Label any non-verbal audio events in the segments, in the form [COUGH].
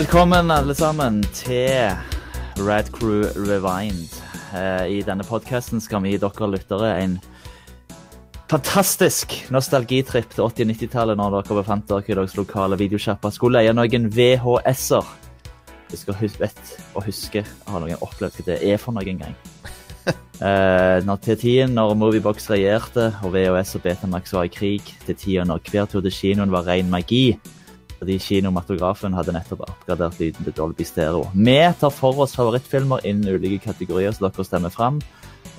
Velkommen alle sammen til Rad Crew Rewind. Eh, I denne podkasten skal vi gi dere lyttere en fantastisk nostalgitripp til 80- og 90-tallet når dere befant dere i deres lokale videosjappa. Skulle leie noen VHS-er. Du skal hus vet og huske har noen opplevd hva det er for noen gang. [LAUGHS] Eh, når til tiden når Moviebox regjerte og VHS og Betamax var i krig, til tida når hver tur til kinoen var ren magi, fordi kinomatografen hadde nettopp oppgradert lyden til Dolby Stereo. Vi tar for oss favorittfilmer innen ulike kategorier som dere stemmer fram,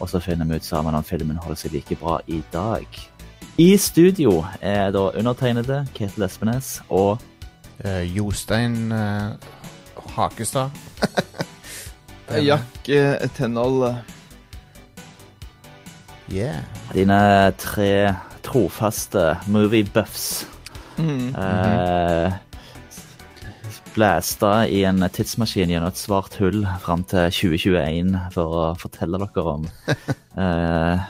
og så finner vi ut sammen om filmen holder seg like bra i dag. I studio er da undertegnede Ketil Espenes og Eh, Jostein eh, Hakestad. [LAUGHS] Jack eh, Tennal eh, Yeah. dine tre trofaste movie buffs. Mm. Eh, Blæsta i en tidsmaskin gjennom et svart hull fram til 2021 for å fortelle dere om [LAUGHS] eh,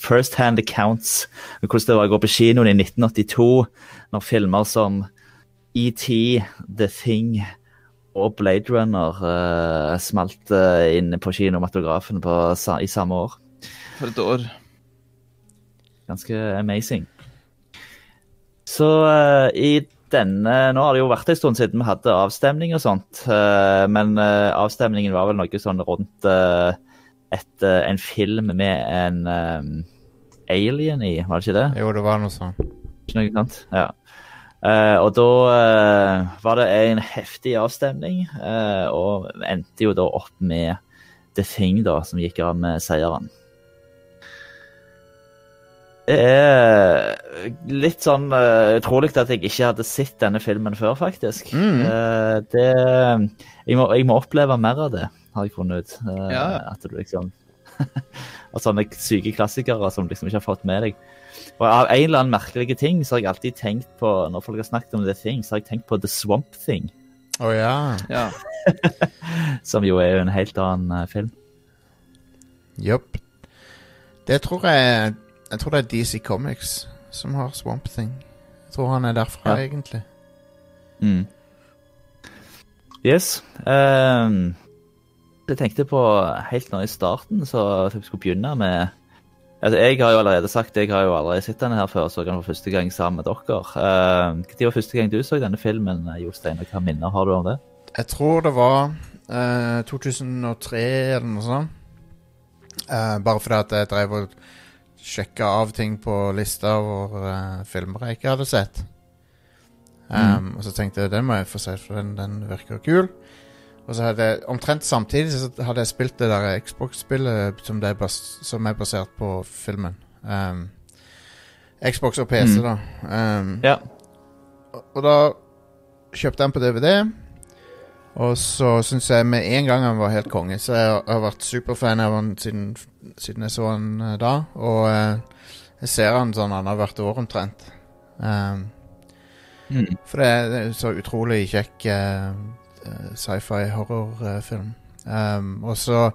first hand accounts. Hvordan det var å gå på kinoen i 1982 når filmer som ET, The Thing og Blade Runner uh, smalt uh, inn på kinomatografen på, i samme år. For et år. Ganske amazing. Så uh, i denne Nå har det jo vært en stund siden vi hadde avstemning og sånt, Uh, men uh, avstemningen var vel noe sånn rundt et, en film med en um, alien i, var det ikke det? Jo, det var noe sånn. Ikke noe sant? Ja. Og da var det en heftig avstemning, og endte jo da opp med The Thing, da, som gikk av med seieren. Det er litt sånn uh, utrolig at jeg ikke hadde sett denne filmen før, faktisk. Mm. Uh, det jeg må, jeg må oppleve mer av det, har jeg funnet ut. Uh, Ja. At du liksom [LAUGHS] Av sånne syke klassikere som liksom ikke har fått med deg. Og av en eller annen merkelige ting så har jeg alltid tenkt på Når folk har snakket om det ting, så har jeg tenkt på The Swamp Thing. Å ja. Ja. [LAUGHS] Som jo er jo en helt annen film. Jepp. Det tror jeg Jeg tror det er DC Comics som har Swamp Thing. Jeg tror han er derfra, Ja. egentlig. Mm. Yes. Um, jeg tenkte på helt nå i starten, så vi skulle begynne med altså, Jeg har jo allerede sagt jeg har jo allerede sett denne her før, så jeg kan for første gang sammen med dere. Uh, Når var første gang du så denne filmen, Jostein? Og hva minner har du om det? Jeg tror det var uh, 2003 eller noe sånt. Uh, bare fordi at jeg drev og sjekka av ting på lista over uh, filmer jeg ikke hadde sett. Um, Og så tenkte jeg den må jeg få se, for den, den virker kul. Og så hadde jeg, omtrent samtidig så hadde jeg spilt det der Xbox-spillet som, som er basert på filmen. Um, Xbox og PC, Mm. da. Um, Ja. og, og da kjøpte jeg den på DVD. Og så syns jeg med en gang han var helt konge. Så jeg har, vært superfan av han siden, siden jeg så han eh, da. Og eh, jeg ser han sånn annethvert år omtrent. Um, Mm. for det er, er så utrolig kjekk eh, eh, sci-fi horrorfilm. um, og så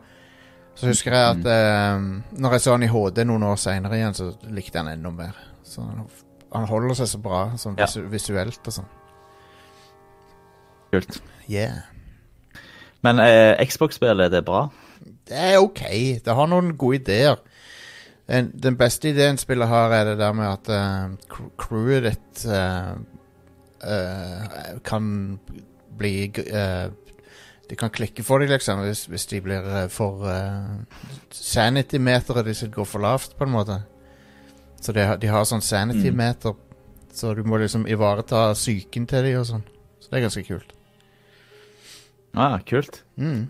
så husker jeg at eh, når jeg så han i HD noen år seinere igjen, så likte jeg han enda mer. Så han, han holder seg så bra sånn Ja. visu visuelt og sånn. Kult. Yeah. Men eh, Xbox-spillet, det er bra? Det er ok. Det har noen gode ideer. Den, den beste ideen spillet har, er det der med at uh, cr- crewet ditt uh, uh, kan bli eh, De kan klikke for deg, liksom, hvis, hvis de blir for uh, Sanity-meteret de går for lavt, på en måte. Så de, har- de har sånn sanity-meter, så du må liksom ivareta psyken til dem og sånn. Så det er ganske kult. Ah, kult. Mm.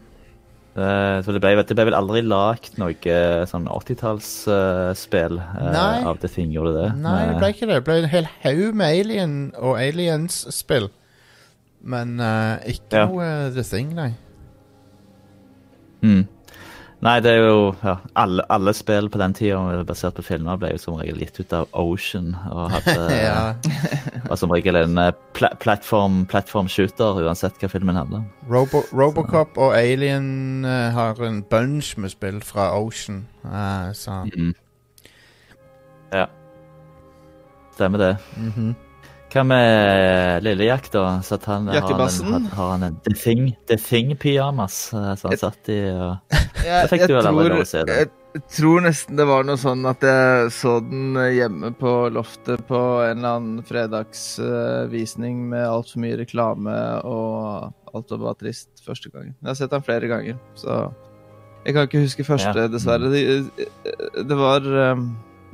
Uh, så det ble, det ble vel aldri lagt noe eh, sånn 80-tallsspill Nei. av The Thing, gjorde det? Nei, det ble Eh, ikke det. Det ble en hel haug med Alien og Aliens-spill. Men eh, ikke Ja. noe eh, The Thing, nei. Mm. Nei, det er jo ja, alle, alle spill på den tida basert på filmer ble jo som regel gitt ut av Ocean. Og hadde, [LAUGHS] ja. var som regel en eh, pla plattform, platform shooter, uansett hva filmen handler om. Robo Robocop og Alien eh, har en bunch med spill fra Ocean. uh, så Mm. Ja. Stemmer det. mhm. Hva med Lillejack, da? Satt at han, har han, en, har han en Thing-pyjamas eh, som han satt i? Og... [LAUGHS] Jeg, fikk du vel aldri lov å se det? jeg tror nesten det var noe sånn at jeg så den eh, hjemme på loftet på en eller annen fredagsvisning med altfor mye reklame, og alt var bare trist første gangen. Jeg har sett den flere ganger, så jeg kan ikke huske første, Ja. dessverre. Det, det var eh,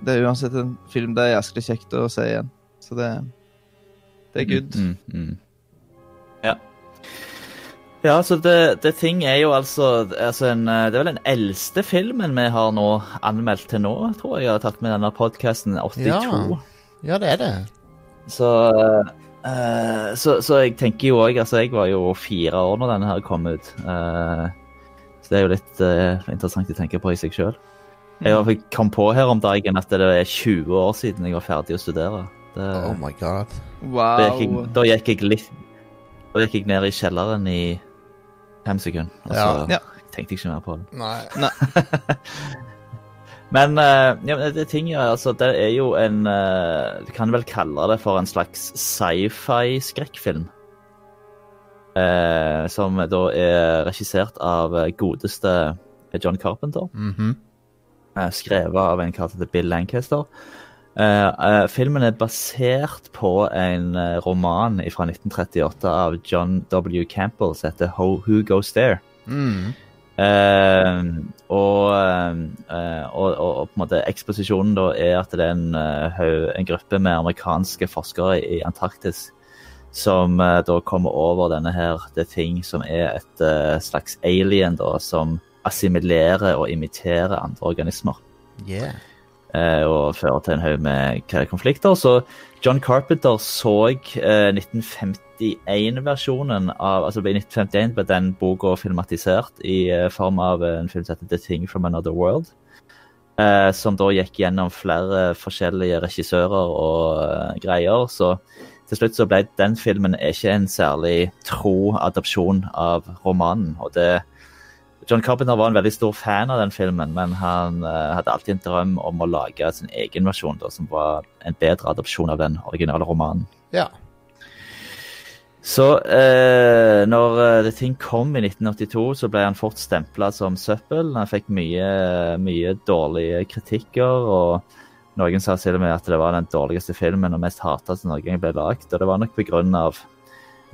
Det er uansett en film det er jæsklig kjekt å se igjen, så det Det er good. Mm, mm. Ja. Ja, så det, det ting er jo altså, altså en, eh, Det er vel den eldste filmen vi har nå anmeldt til nå, tror jeg. Jeg har tatt med denne podkasten 82. Ja. Ja, det er det. Så, uh, så, så jeg tenker jo òg Altså, jeg var jo fire år når denne her kom ut. Uh, så det er jo litt uh, interessant å tenke på i seg sjøl. Jeg jeg kom på her om dagen at det er 20 år siden jeg var ferdig å studere. Det, Oh my god. Wow. da, gikk jeg, da gikk jeg litt Da gikk jeg ned i kjelleren i fem sekunder, og så Ja. tenkte jeg ikke mer på det. Nei. [LAUGHS] Men eh, ja, det, ting, ja, altså, det er jo en eh, Du kan vel kalle det for en slags sci-fi-skrekkfilm. Eh, som da er regissert av eh, godeste John Carpenter. Mhm. eh, skrevet av en kalt Bill Lancaster. Eh, filmen er basert på en eh, roman fra 1938 av John W. Campbell som heter Ho Who Goes There. Mm. Og, og, og, på en måte eksposisjonen da er at det er en, en gruppe med amerikanske forskere i Antarktis som da kommer over denne her The Thing, som er et slags alien da, som assimilerer og imiterer andre organismer Yeah. Eh, og fører til en haug med konflikter. Så John Carpenter så eh, 1951-versjonen av Altså i 1951 ble den boka filmatisert i eh, form av en film som heter The Thing from Another World. Eh, som da gikk gjennom flere forskjellige regissører og eh, greier. Så til slutt så ble den filmen ikke en særlig tro adopsjon av romanen. og det John Carpenter var en veldig stor fan av den filmen, men han uh, hadde alltid en drøm om å lage sin egen versjon, da, som var en bedre adopsjon av den originale romanen. Ja. Så uh, når eh, The Thing kom i 1982, så ble han fort stempla som søppel. Han fikk mye, mye dårlige kritikker, og noen sa til og med at det var den dårligste filmen og mest hata som noen gang ble lagd. Og det var nok på grunn av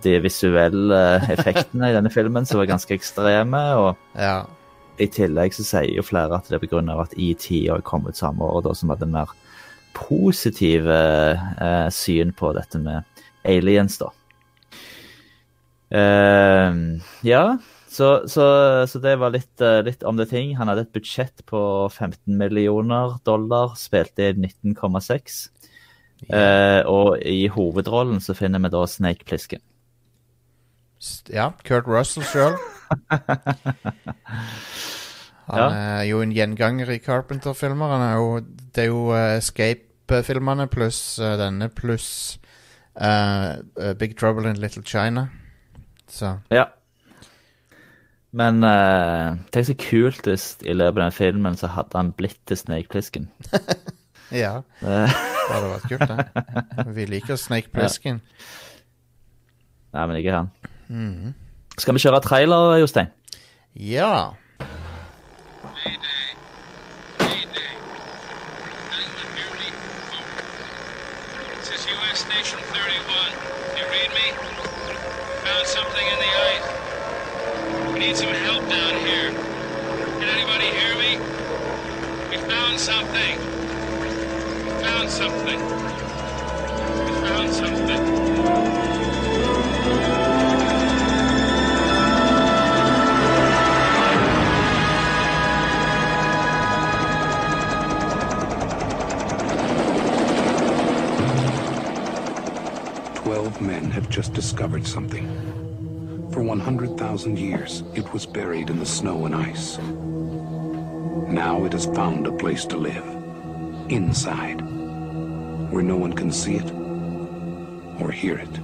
de visuelle effektene i denne filmen som var ganske ekstreme. og Ja. i tillegg så sier jo flere at det er pga. at ET har kommet samme år, da, som hadde en mer positive eh, syn på dette med aliens, da. Eh, ja, så, så, så det var litt, eh, litt om det ting. Han hadde et budsjett på 15 millioner dollar, spilte i 19,6. Uh, og i hovedrollen så finner vi da Snake Plissken. Ja. Kurt Russell sjøl. [LAUGHS] Han Ja. er jo en gjenganger i Carpenter-filmer. Er Det er jo eh, Escape-filmene pluss eh, denne pluss eh, Big Trouble in Little China. Så Ja. Men uh, tenk så kult hvis i løpet av den filmen så hadde han blitt til Snake Plissken. [LAUGHS] ja. [LAUGHS] Det hadde vært kult, det. Vi liker Snake Ja. Nei, men ikke han. Skal vi kjøre trailer, Jostein? Ja. Mayday. Mayday. Anyone hear men have just discovered something. For 100,000 years, it was buried in the snow and ice. Now it has found a place to live. Inside. Where no one can see it, or hear it,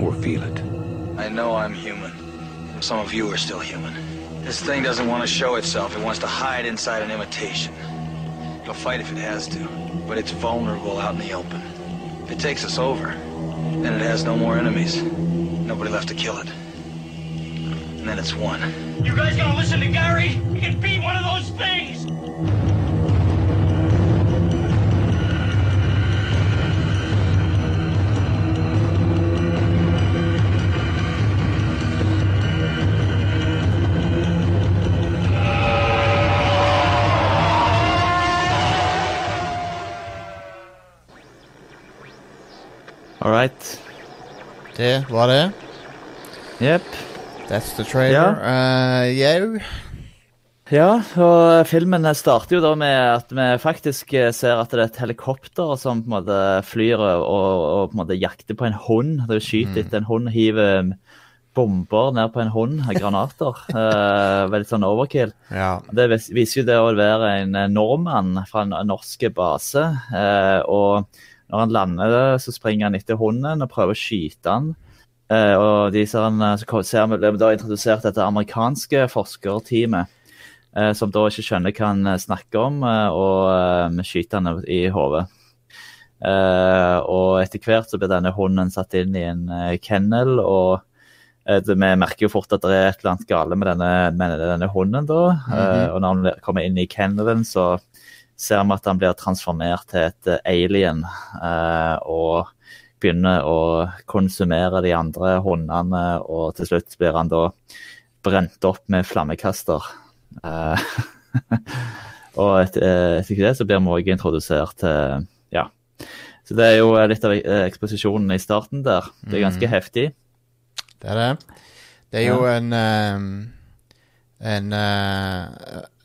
or feel it. I know I'm human. Some of you are still human. This thing doesn't want to show itself. It wants to hide inside an imitation. It'll fight if it has to, but it's vulnerable out in the open. If it takes us over, then it has no more enemies. Nobody left to kill it. And then it's one. You guys gonna listen to Gary? He can beat one of those things! Right. Det var det. Jepp. That's the trailer. Uh, jau. Ja, og filmen starter jo da med at vi faktisk eh, ser at det er et helikopter som på en måte flyr og, og på en måte jakter på en hund. Det er skyter etter en hund, hiver bomber ned på en hund, granater. uh, [LAUGHS] veldig sånn overkill. Ja. Det viser jo det å være en nordmann fra en norsk base. Uh, og når han lander, så springer han etter hunden og prøver å skyte han. Eh, og de eh, så ser vi da introdusert dette amerikanske forskerteamet. eh, som da ikke skjønner hva han eh, snakker om, eh, og eh, skyter han i hodet. Eh, og etter hvert så blir denne hunden satt inn i en kennel, og vi merker jo fort at det er et eller annet gale med denne, med denne hunden. da, eh, Og når han kommer inn i kennelen, så ser vi at han blir transformert til et eh, alien. eh, og begynner å konsumere de andre hundene, og til slutt blir han da brent opp med flammekaster. Eh, [LAUGHS] og et- eh, etter det så blir vi også introdusert til Ja. Så det er jo litt av eksposisjonen i starten der. Det er ganske heftig. Det er det. Det er jo en En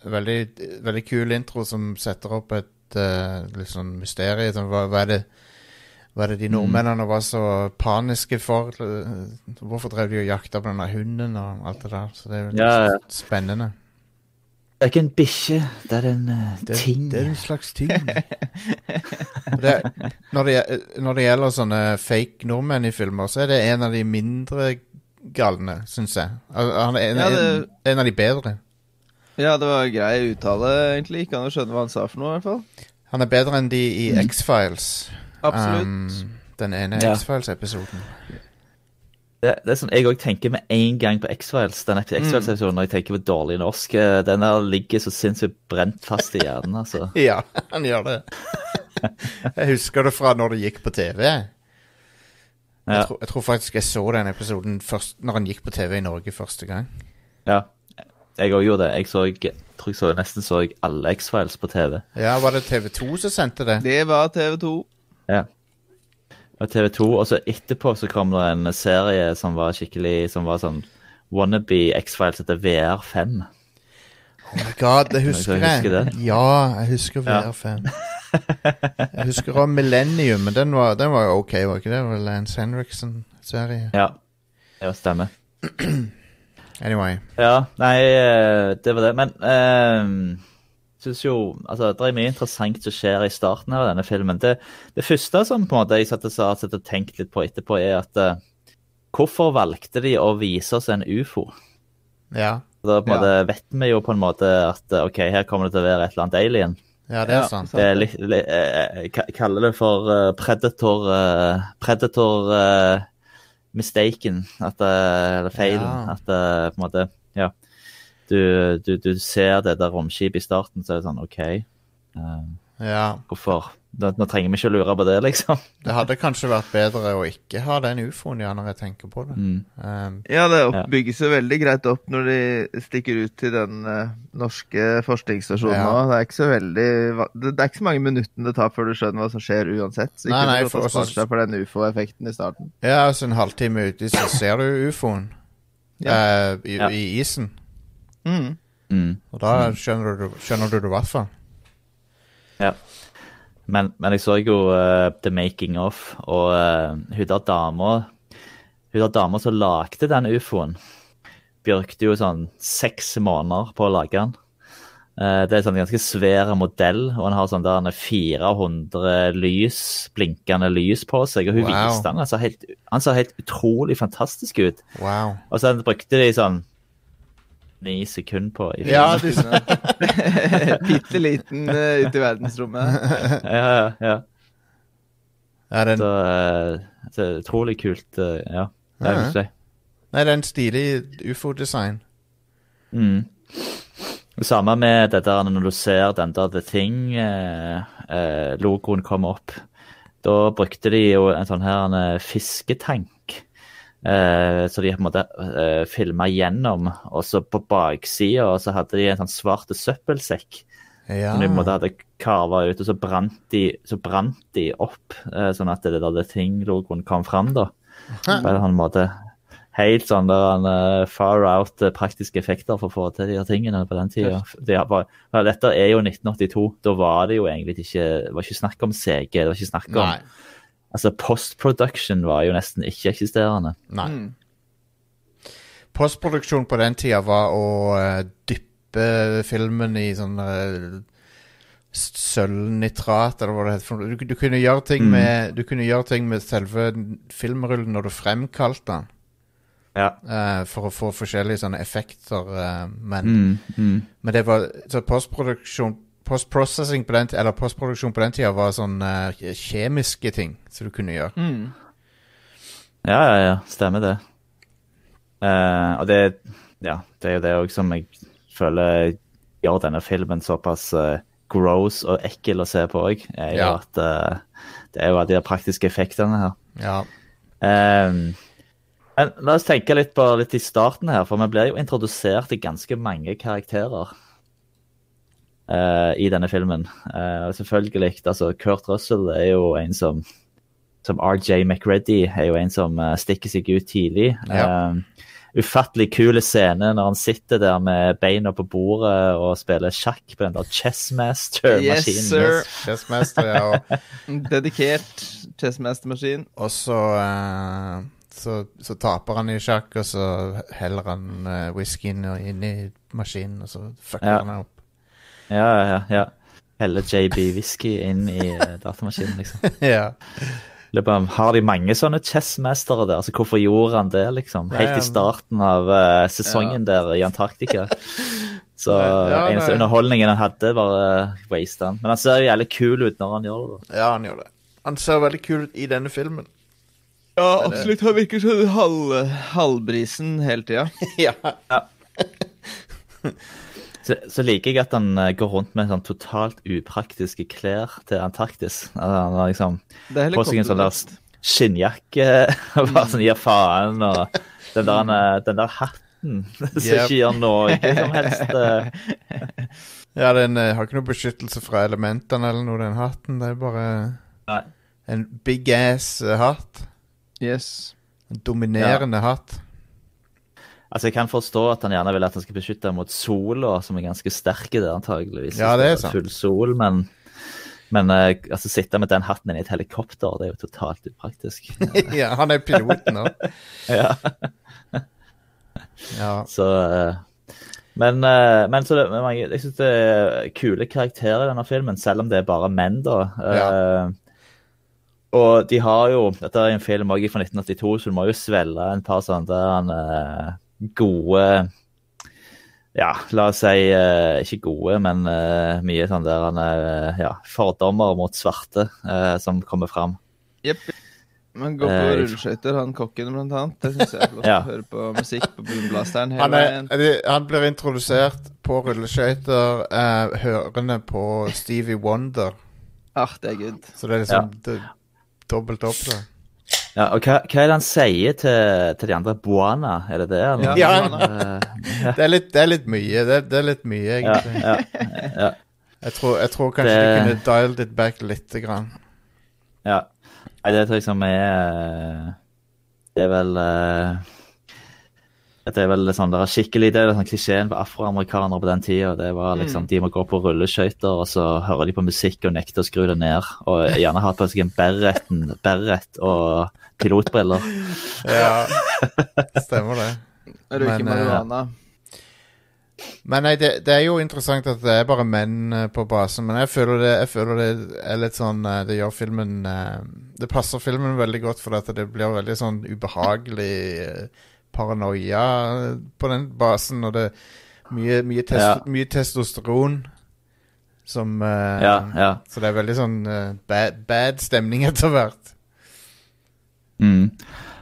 veldig, veldig kul intro som setter opp et uh, litt sånn mysterium. Sånn, hva, hva, er det, hva er det de nordmennene var så paniske for? Hvorfor drev de og jakta på denne hunden og alt det der? Så det er jo Ja, ja. spennende. Det er ikke en bikkje, det er en uh, Det, ting. det er en slags ting. [LAUGHS] det, når, det, når det gjelder sånne fake nordmenn i filmer, så er det en av de mindre galne, syns jeg. Han er en, Ja, det- en, en av de bedre. Ja, det var grei uttale, egentlig. Ikke an å skjønne hva han sa for noe, i hvert fall. Han er bedre enn de i X-Files. Absolutt. Um, den ene Ja. X-Files-episoden. Det, det er sånn jeg òg tenker med en gang på X-Files. Den X-Files-episoden når jeg tenker på dårlig norsk. eh, Den der ligger så sinnssykt brent fast i hjernen. altså. [LAUGHS] Ja, han gjør det. [LAUGHS] jeg husker det fra når det gikk på TV. Jeg, tror, jeg tror faktisk jeg så den episoden først når han gikk på TV i Norge første gang. Ja, jeg òg gjorde det. Jeg så, jeg tror jeg så, nesten så jeg alle X-Files på TV. Ja, Var det TV2 som sendte det? Det var TV2. Ja. Og TV2, og så etterpå så kom det en serie som var skikkelig Som var sånn wannabe X-Files etter VR5. Oh my god, det husker Jeg jeg. husker det. Ja, jeg husker VR5. jeg husker også Millennium, men den var, den var ok, var ikke det? Det var Lance Henriksen-serie. Ja, det stemmer. [CLEARS THROAT] Anyway. Ja, nei, eh, det var det. Men eh, synes jo Altså, det er mye interessant som skjer i starten av denne filmen. Det, det første som på en måte jeg satt og sa- satt og tenkte litt på etterpå, er at uh, Hvorfor valgte de å vise oss en ufo? Ja. Da på en Ja. vet vi jo på en måte at OK, her kommer det til å være et eller annet alien. ja, det er Ja, sant. Det er litt, litt eh, Jeg kaller det for predator Predator mistaken. At Eller feilen. Ja. At på en måte Ja. Du, du, du ser det der romskipet i starten, så er det sånn OK. Uh, Ja. hvorfor? Nå, nå trenger vi ikke å lure på det, liksom. [LAUGHS] Det hadde kanskje vært bedre å ikke ha den ufoen, ja, når jeg tenker på det. Mm. Um, Ja, det bygger seg veldig greit opp når de stikker ut til den uh, norske forskningsstasjonen Ja. Det er ikke så veldig det, det er ikke så mange minuttene det tar før du skjønner hva som skjer uansett. Så ikke Nei, nei, for for, også- spare seg den ufo-effekten i starten. ja, altså en halvtime uti så ser du ufoen eh, i, Ja. i isen. Mm. Mm. Og da skjønner du, skjønner du det i hvert fall. Ja. Men, men jeg så jo uh, The Making of, og uh, hun der dama Hun der dama som lagde den ufoen, brukte jo sånn seks måneder på å lage den. Uh, det er sånn ganske svær modell, og han har sånn der er 400 lys, blinkende lys på seg. Og hun Wow. viste den, han så helt, han så helt utrolig fantastisk ut. Wow. Og så brukte de sånn ni sekunder på i Ja, [LAUGHS] Bitte liten uh, ute i verdensrommet. [LAUGHS] ja, ja, ja. Ja, den, Så, eh, så utrolig kult. Uh, ja, jeg vil si. nei, det er en stilig ufo-design. Mm. Det samme med det der når du ser den der The Thing-logoen komme opp. Da brukte de jo en sånn her en eh, fisketank. Eh, så de på en måte uh, filma gjennom, og så på baksida så hadde de en sånn svart søppelsekk. Ja. Som de på en måte hadde karva ut, og så brant de, så brant de opp, eh, sånn at det der det ting-logoen kom fram. da. På en eller annen måte. Helt sånn der en, uh, far out uh, praktiske effekter for å få til de her tingene på den tida. Det dette er jo 1982. Da var det jo egentlig ikke det var ikke snakk om CG. Det var ikke snakk om Nei. Altså, Post-production var jo nesten ikke-eksisterende. Nei. Mm. Postproduksjon på den tida var å uh, dyppe filmen i sånn uh, sølvnitrat, eller hva det heter. Du, du, kunne gjøre ting Mm. med, du kunne gjøre ting med selve filmrullen når du fremkalte den. Ja. Uh, for å få forskjellige sånne effekter. Uh, men, Mm, mm. men det var Så postproduksjon Postprocessing på den Eller postproduksjon på den tida var sånn uh, kjemiske ting som du kunne gjøre. Mm. Ja, ja, ja. Stemmer det. Uh, og det, ja, det er jo det òg som jeg føler gjør denne filmen såpass uh, gross og ekkel å se på òg. Er jo Ja. at eh, det er jo alle de praktiske effektene her. Ja. Um, men la oss tenke litt på litt i starten her, for vi blir jo introdusert til ganske mange karakterer eh, i denne filmen. Uh, selvfølgelig, altså Kurt Russell er jo en som som RJ McReady er jo en som uh, stikker seg ut tidlig. Ja. Ufattelig kule scene når han sitter der med beina på bordet og spiller sjakk på den der Chessmaster-maskinen. Yes, sir. Chessmaster, ja. Og, [LAUGHS] Dedikert chessmaster-maskin. og så, så Så taper han i sjakk, og så heller han uh, whiskyen inn i maskinen, og så fucker Ja. han opp. Ja, ja, ja. Helle JB Whisky inn i eh, datamaskinen, liksom. [LAUGHS] ja. Om- Har de mange sånne chessmestere der? Altså, hvorfor gjorde han det, liksom? Helt i starten av uh, sesongen der i Antarktika. [LAUGHS] Så ja, eneste nei. underholdningen han hadde, var uh, waste han. Men han ser jo jævlig kul ut når han gjør det. da. ja, han gjør det. Han ser veldig kul ut i denne filmen. Ja, absolutt. Han virker sånn halv, halvbrisen hele tida. [LAUGHS] ja. Så, så liker jeg at han eh, går rundt med sånn totalt upraktiske klær til Antarktis. Han har liksom på seg en sånn der skinnjakke [LAUGHS] og bare sånn gir faen. Og den der, eh, den der hatten [LAUGHS] som Yep. ikke gjør noe som helst. eh. [LAUGHS] ja, den har ikke noe beskyttelse fra elementene eller noe, den hatten. Det er bare Nei. en big ass hatt. Yes. En dominerende hatt. Altså, Jeg kan forstå at han gjerne vil at han skal beskytte mot sola, som er ganske sterke det, antageligvis. Ja, det er sant. Full sol, men men eh, altså, sitte med den hatten i et helikopter, det er jo totalt upraktisk. [LAUGHS] ja, han er piloten òg. [LAUGHS] ja. Ja. Så eh, Men, eh, men så det, jeg syns det er kule karakterer i denne filmen, selv om det er bare menn, da. Ja. og de har jo Dette er en film også fra 1982, så du må jo svelge en par sånne der han, gode Ja, la oss si eh, ikke gode, men eh, mye sånn der han, eh, ja, fordommer mot svarte eh, som kommer fram. Jepp. Men går på Eh, rulleskøyter, han kokken blant annet. Det syns jeg er flott. [LAUGHS] Ja. å Høre på musikk på boomblasteren hele Han, er, veien. han blir introdusert på rulleskøyter, eh, hørende på Stevie Wonder. Ah, det er good. Så det er liksom ja. dobbelt opp, da. Ja, og hva, hva er det han sier til, til de andre? Buana, er det det? eller? Ja, Ja. Eh, Det er litt, det er litt mye. Det, det er litt mye, egentlig. ja, ja. Jeg, tror, jeg tror kanskje Det- du kunne dialed it back lite grann. Ja. Nei, det tror jeg som er eh, Det er vel eh, Det er vel sånn det er skikkelig Det er sånn klisjeen på afroamerikanere på den tida. Det var liksom De må gå på rulleskøyter, og så hører de på musikk og nekter å skru det ned. Og gjerne ha på seg en beret og pilotbriller. [LAUGHS] Ja, stemmer det. Røyke Men, eh, marihuana. Men nei, det, det er jo interessant at det er bare menn eh, på basen, men jeg føler det, jeg føler det er litt sånn eh, Det gjør filmen Det passer filmen veldig godt, for at det blir veldig sånn ubehagelig eh, paranoia på den basen, og det er mye, mye, tes Ja. mye testosteron som uh, Ja, ja. Så det er veldig sånn uh, bad, bad stemning etter hvert. Mm.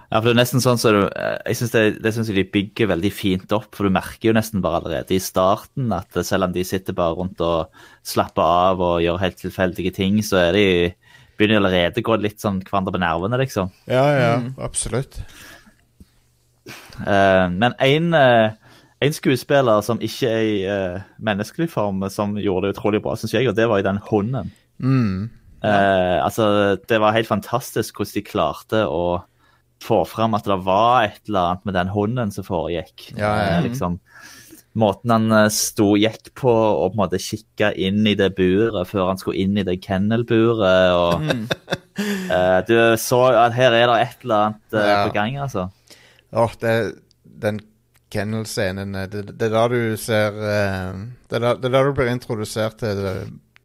Ja, for det er nesten sånn så du, eh, Jeg synes det, jeg de bygger veldig fint opp, for du merker jo nesten bare allerede i starten at selv om de sitter bare rundt og slapper av og gjør helt tilfeldige ting, så er de begynner de allerede å gå litt sånn hverandre på nervene, liksom. Ja, ja, absolutt. Eh, men en, eh, en skuespiller som ikke er i eh, menneskelig form, som gjorde det utrolig bra, syns jeg, og det var i den hunden. Mm. Eh, altså, det var helt fantastisk hvordan de klarte å få fram at det var et eller annet med den hunden som foregikk. Ja, ja. Eh, liksom, måten han eh, sto gikk på og på en måte kikka inn i det buret før han skulle inn i det kennelburet. og eh, Du så at her er det et eller annet eh, Ja. på gang, altså. Åh, det, den kennel-scenen det, det er da du ser eh, det, er da, det er da du blir introdusert til,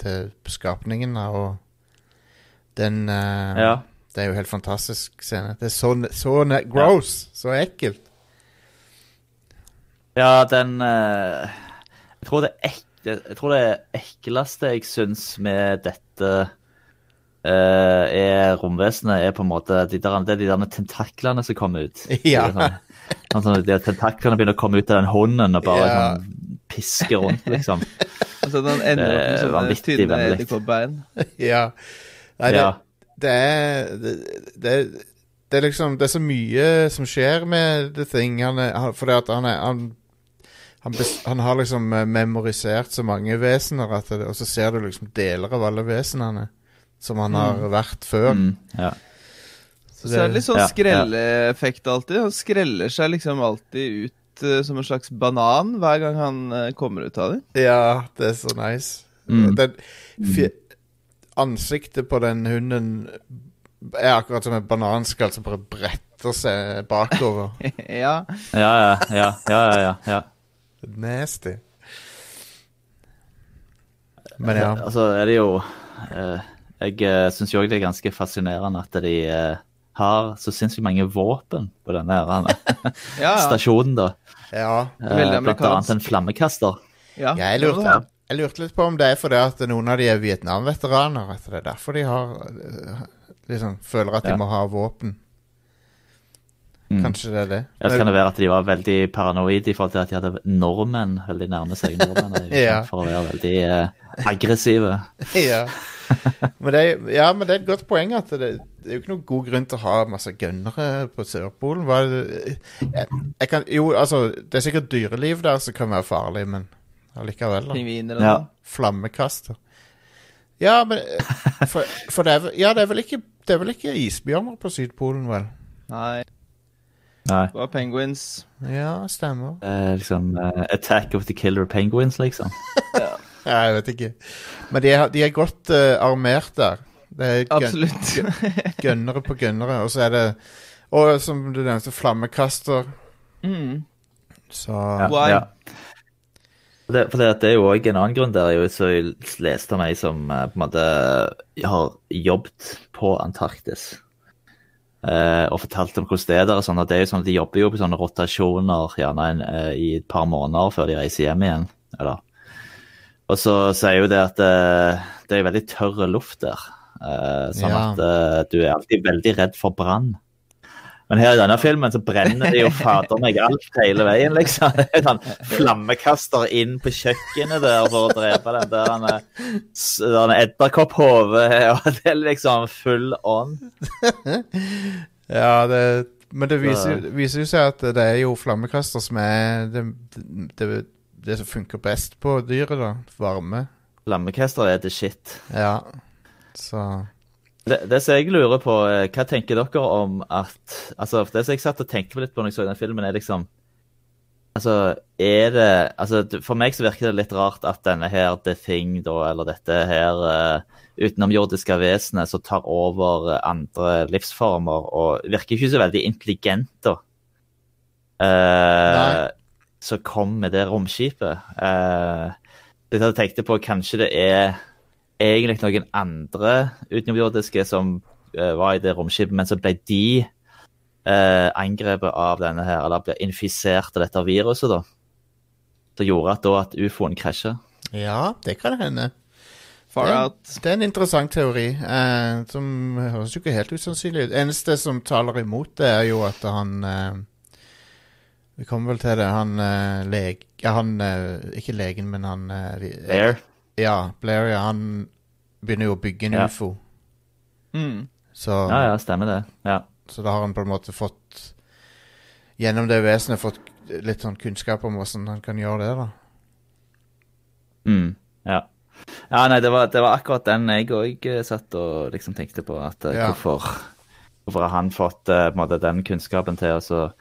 til skapningen og den eh, Ja. Det er jo helt fantastisk scene. Det er så, så gross! Så ekkelt. Ja, den eh, jeg, tror det ek, jeg tror det ekleste jeg syns med dette eh, er romvesenet, er på en måte de der, det er de der tentaklene som kommer ut. [LAUGHS] Ja. Er Sånn, sånn, at de tentaklene begynner å komme ut av den hånden og bare Ja. sånn, piske rundt, liksom. [LAUGHS] Altså, den ender opp med sånne tynne edderkoppbein. [LAUGHS] ja. Nei, det, Ja. det er det, det, det er liksom Det er så mye som skjer med The Thing. Han er, han, fordi at han er han, han, bes, han har liksom eh, memorisert så mange vesener, at det, og så ser du liksom deler av alle vesenene som han har vært før. Mm, ja. Så Så er det litt sånn ja, skrelleeffekt alltid. Han skreller seg liksom alltid ut uh, som en slags banan hver gang han uh, kommer ut av det. Ja, det er så nice. Mm. Den, fje, ansiktet på den hunden er akkurat som en bananskall som bare bretter seg bakover. [LAUGHS] ja. Ja, ja, ja, ja, ja, ja, ja. Nasty. Men ja. Altså er det jo eh, Jeg uh, syns jo òg det er ganske fascinerende at de uh, har så sinnssykt mange våpen på denne [LAUGHS] Ja, ja. stasjonen, da. ja. veldig Veldig blant amerikansk. annet en flammekaster. ja. Jeg lurte, jeg lurte litt på om det er fordi at noen av de er Vietnam-veteraner. At det er derfor de har liksom føler at de Ja. må ha våpen. Mm. Kanskje det er det. Eller kan det være at de var veldig paranoide i forhold til at de hadde nordmenn veldig nærme seg nordmenn, [LAUGHS] Ja. for å være veldig eh, aggressive. [LAUGHS] ja. Men det, er, ja, men det er et godt poeng at det, det er jo ikke noen god grunn til å ha masse gønnere på Sørpolen. Hva er det, jeg, jeg kan, jo, altså, det er sikkert dyreliv der som kan være farlig, men allikevel. da. Pingviner Ja. Flammekaster. Ja, men For, for det, er, ja, det, er vel ikke, det er vel ikke isbjørner på Sydpolen, vel? Nei, Nei. det var penguins. Ja, stemmer. Eh, liksom uh, Attack of the Killer Penguins, liksom. Ja, jeg vet ikke. Men de er, de er godt uh, armert der. Det er Absolutt. gønnere på gønnere, og så er det Og som du nevnte, flammekaster. mm. Så Ja, Why? ja. Det, for det, det er jo òg en annen grunn der. Jeg så jeg leste om ei som eh, på en måte har jobbet på Antarktis. Eh, og fortalte om hvordan det er der. Sånn, at det er jo sånn at De jobber jo på sånne rotasjoner gjerne en, eh, i et par måneder før de reiser hjem igjen. Eller. Og så sier jo det at uh, det er veldig tørr luft der. Uh, sånn Ja. at uh, du er alltid veldig redd for brann. Men her i denne filmen så brenner det jo [LAUGHS] fader meg alt hele veien, liksom. Sånn flammekaster inn på kjøkkenet der for å drepe den der er- den edderkopphodet, og det er liksom full on. [LAUGHS] Ja, det, men det viser, viser jo seg at det er jo flammekaster som er det, det, det som funker best på dyret, da. Varme. Lammekester er the shit. Ja. Så Det, det som jeg lurer på, eh, hva tenker dere om at Altså, det som jeg satt og tenkte på litt på når jeg så den filmen, er liksom Altså, er det altså, For meg så virker det litt rart at denne her The Thing, da, eller dette her uh, utenomjordiske vesenet som tar over andre livsformer, og virker ikke så veldig intelligent, da. Uh, som kom med det romskipet. Uh, jeg tenkte på kanskje det er egentlig noen andre utenomjordiske som eh, var i det romskipet, men så ble de eh, angrepet av denne her, eller ble infisert av dette viruset, da. Som gjorde at da at ufoen krasja. ja, det kan hende. Far Ja. out. Det er en interessant teori, eh, som høres jo ikke helt usannsynlig ut. Eneste som taler imot det, er jo at han eh, Vi kommer vel til det. Han uh, leg... Ja, han uh, Ikke legen, men han uh, Blair. Ja, Blair, ja. Han begynner jo å bygge en Ja. ufo. Mm. Så, Ja, ja, stemmer det. Ja. så da har han på en måte fått Gjennom det vesenet fått litt sånn kunnskap om hvordan han kan gjøre det, da. Mm, ja. ja nei, det var, det var akkurat den jeg òg satt og liksom tenkte på. At Ja. hvorfor, hvorfor har han fått på en måte, den kunnskapen til oss? og-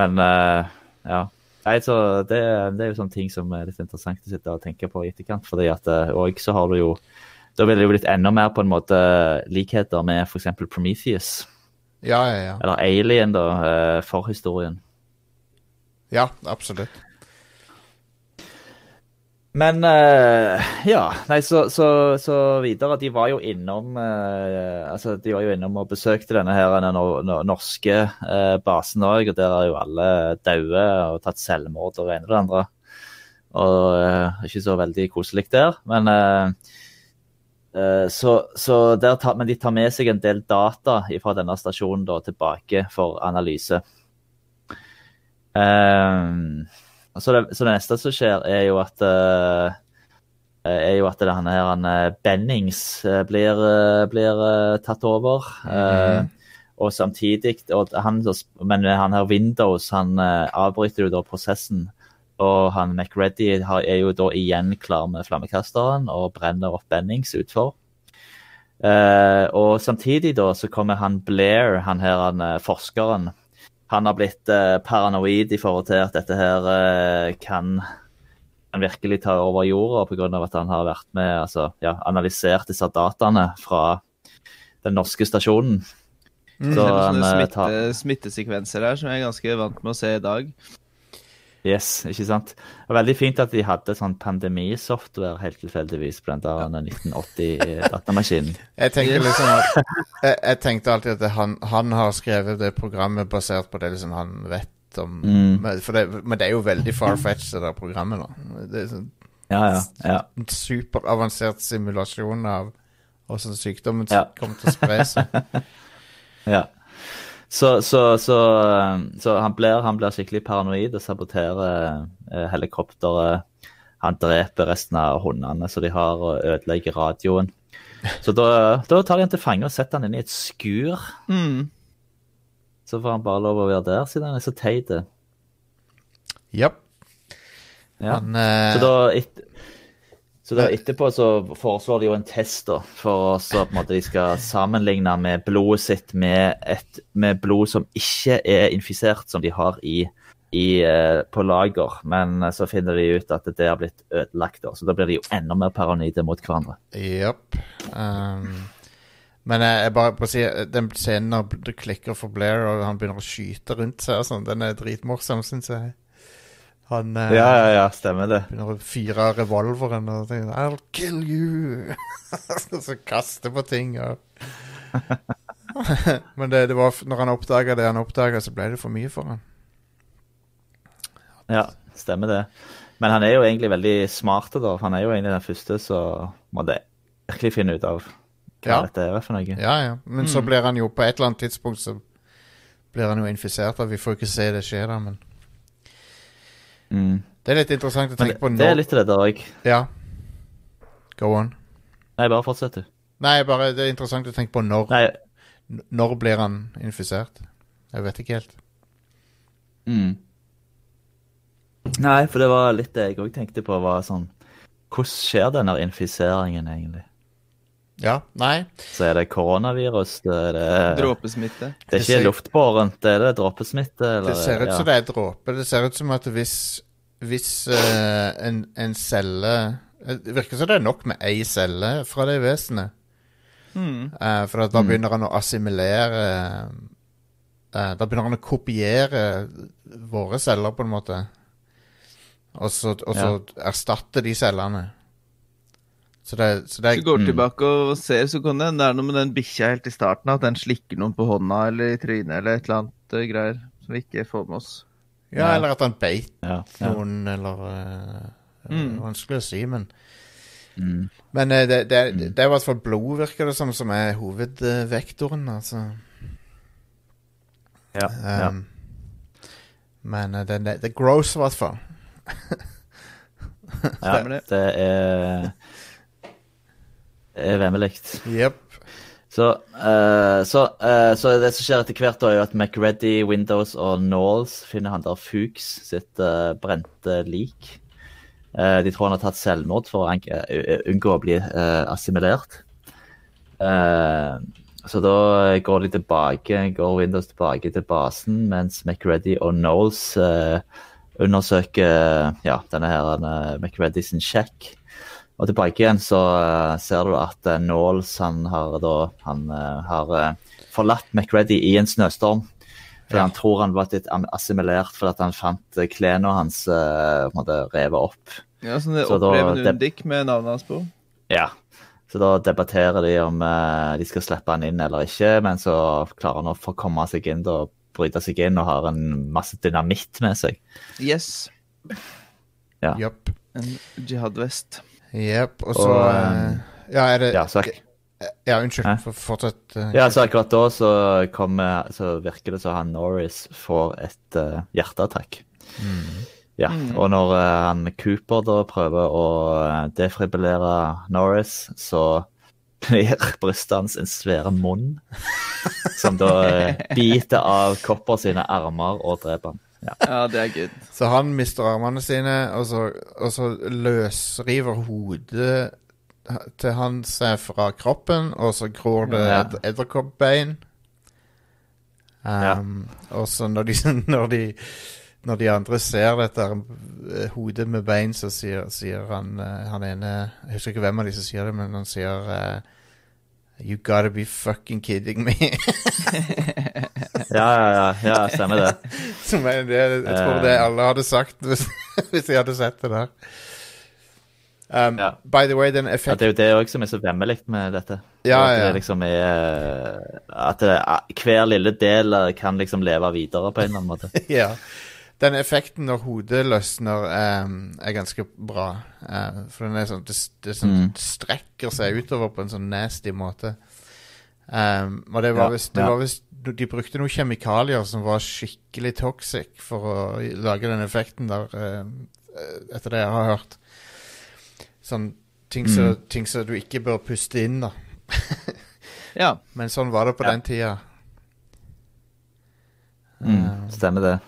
Men eh, ja. Nei, så det, det er jo sånne ting som er litt interessant å sitte og tenke på i etterkant. fordi at òg så har du jo Da ville det jo blitt enda mer på en måte likheter med f.eks. Prometheus. Ja, ja, ja. Eller Alien, da, Forhistorien. for historien. Ja, absolutt. Men uh, ja, nei, så, så, så videre. De var jo innom uh, altså de var jo innom og besøkte denne her den nor nor norske uh, basen òg, og der er jo alle daue og tatt selvmord og det ene og det andre. Og ikke så veldig koselig der. Men så, så der tar, Men de tar med seg en del data fra denne stasjonen da, tilbake for analyse. Eh, så det, så det neste som skjer, er jo at uh, er jo at det han her han, eh, Bennings blir, blir uh, tatt over. Eh, og samtidig og han, Men han her Windows han avbryter jo da prosessen. Og han McReady er jo da igjen klar med flammekasteren og brenner opp Bennings utfor. Og samtidig da så kommer han Blair, han her han, forskeren. Han har blitt eh, paranoid i forhold til at dette her eh, kan, kan virkelig ta over jorda pga. at han har vært med, altså, ja, analysert disse dataene fra den norske stasjonen. Så Det er han sånne eh, tar smittesekvenser her som jeg er ganske vant med å se i dag. Yes, ikke sant. Det var veldig fint at de hadde sånn pandemisoftware helt tilfeldigvis den der 1980-datamaskinen. [LAUGHS] Jeg tenker liksom at jeg, jeg tenkte alltid at det, han, han har skrevet det programmet basert på det liksom han vet om Mm. det, men det er jo veldig far-fetched, det der programmet. da Det er sånn Ja, ja. ja. en superavansert simulasjon av hvordan sykdommen Ja. kommer til å spre seg. [LAUGHS] Ja. Så, så, så, eh, så han, blir, han blir skikkelig paranoid og saboterer eh, helikopteret. Han dreper resten av hundene så de har, og ødelegger radioen. Så da, da tar de han til fange og setter han inn i et skur. Mm. Så får han bare lov å være der, siden han er så teit. Yep. Ja. Han uh... Så da, et, så da etterpå så foreslår de jo en test da, for oss på en måte, de skal sammenligne med blodet sitt med, et, med blod som ikke er infisert, som de har i, i, eh, på lager. Men eh, så finner de ut at det har blitt ødelagt, da, så da blir de jo enda mer paranoide mot hverandre. Yep. Um, men jeg, bare på å si den scenen når det klikker for Blair, og han begynner å skyte rundt seg og sånn, den er dritmorsom, syns jeg. Han eh, Ja, ja, ja, stemmer det. begynner å fyre revolveren og tenker I'll kill you! [LAUGHS] Så kaste på ting og [LAUGHS] Men det, det var når han oppdaga det han oppdaga, så ble det for mye for han. Ja, stemmer det. Men han er jo egentlig veldig smart, da. Han er jo egentlig den første som det virkelig finne ut av hva Ja. dette er for noe. Ja, ja. Men så blir han jo på et eller annet tidspunkt så blir han jo infisert. Da. Vi får ikke se det skje, da, men Mm. Det er litt interessant å tenke tenke på nå. det er litt det der òg. Ja. Go on. Nei, bare fortsett, du. Nei, bare det er interessant å tenke på når Nei, Når blir han infisert? Jeg vet ikke helt. Mm. Nei, for det var litt det jeg òg tenkte på. var sånn, Hvordan skjer denne infiseringen egentlig? Ja, nei. Så er det koronavirus? Det er, det, Dråpesmitte. det er ikke ser- luftbårent? Det er det dråpesmitte? Eller, Det ser ut ja. som det er dråpe. Det ser ut som at hvis, hvis uh, en, en celle eh, Det virker som det er nok med ei celle fra det vesenet. Mm. Uh, for da begynner han å assimilere uh, Da begynner han å kopiere våre celler, på en måte. Og så, og så erstatte de cellene. Så det, så det Hvis du går Mm. tilbake og ser, så kan det hende det er noe med den bikkja helt i starten, at den slikker noen på hånda eller i trynet eller et eller annet uh, greier som vi ikke får med oss. Ja, eller at han beit ja, ja. noen, eller uh, Mm. Vanskelig å si, men Men uh, det, det, det er i hvert fall blod, virker det som, som er hovedvektoren, altså. Ja, ja. Um, Men eh, det, det, det er gross, i hvert fall. [LAUGHS] ja det. det er er vemmelig. Yep. Så, uh, så, uh, så det som skjer etter hvert, da, er jo at MacReady, Windows og Knowles finner han der Fuchs sitt uh, brente lik. Eh, de tror han har tatt selvmord for å eh, unngå å bli eh, assimilert. Eh, så da går de tilbake, går Windows tilbake til basen, mens MacReady og Knowles eh, undersøker ja, denne her MacReady sin sjekk. Og tilbake igjen så eh, ser du at uh, Knowles han har da han eh, har eh, forlatt McReady i en snøstorm. For Ja. han tror han var litt assimilert fordi at han fant uh, klærne hans uh, revet opp. Ja, sånn det Så da- en Undik med navnet hans på. Ja. Så da debatterer de om uh, de skal slippe han inn eller ikke, men så klarer han å få komme seg inn og bryte seg inn og har en masse dynamitt med seg. Yes. Ja. Yep. En jihad-vest. Jepp. Og så Og, eh, um, Ja, er det Ja, så, Ja, unnskyld. Hæ? For, fortsett. Uh, ja, så akkurat da så, kommer, så virker det som han Norris får et uh, hjerteattakk. Ja, og når eh, han Cooper da prøver å defribulere Norris, så [LAUGHS] blir brystet hans en svære munn, som da eh, [LAUGHS] biter av Copper sine armer og dreper han. Ja. Ja, det er good. Så han mister armene sine, og så, og så løsriver hodet til han seg fra kroppen, og så gror det Ja. et edderkoppbein. Um, Og så når de, [LAUGHS] når de når de andre ser dette hodet med bein, så sier, sier han eh, han ene Jeg husker ikke hvem av de som sier det, men han sier eh, You gotta be fucking kidding me. [LAUGHS] Ja, ja, ja, ja stemmer det. [LAUGHS] Er det, jeg tror det alle hadde sagt hvis, [LAUGHS] hvis de hadde sett det der. Um, Ja. By the way, den Ja, det er jo det òg som er så vemmelig med dette. Ja, at det liksom er At det, hver lille del eh, kan liksom leve videre på en eller annen måte. ja. Den effekten når hodet løsner, um, er ganske bra. Uh, for den er sånn Det, det sånn, Mm. strekker seg utover på en sånn nasty måte. Um, og det var Ja, visst det ja. De brukte noen kjemikalier som var skikkelig toxic for å lage den effekten der, uh, etter det jeg har hørt. Sånn ting som Mm. du ikke bør puste inn, da. [LAUGHS] Ja. Men sånn var det på Ja. den tida. Mm, stemmer det.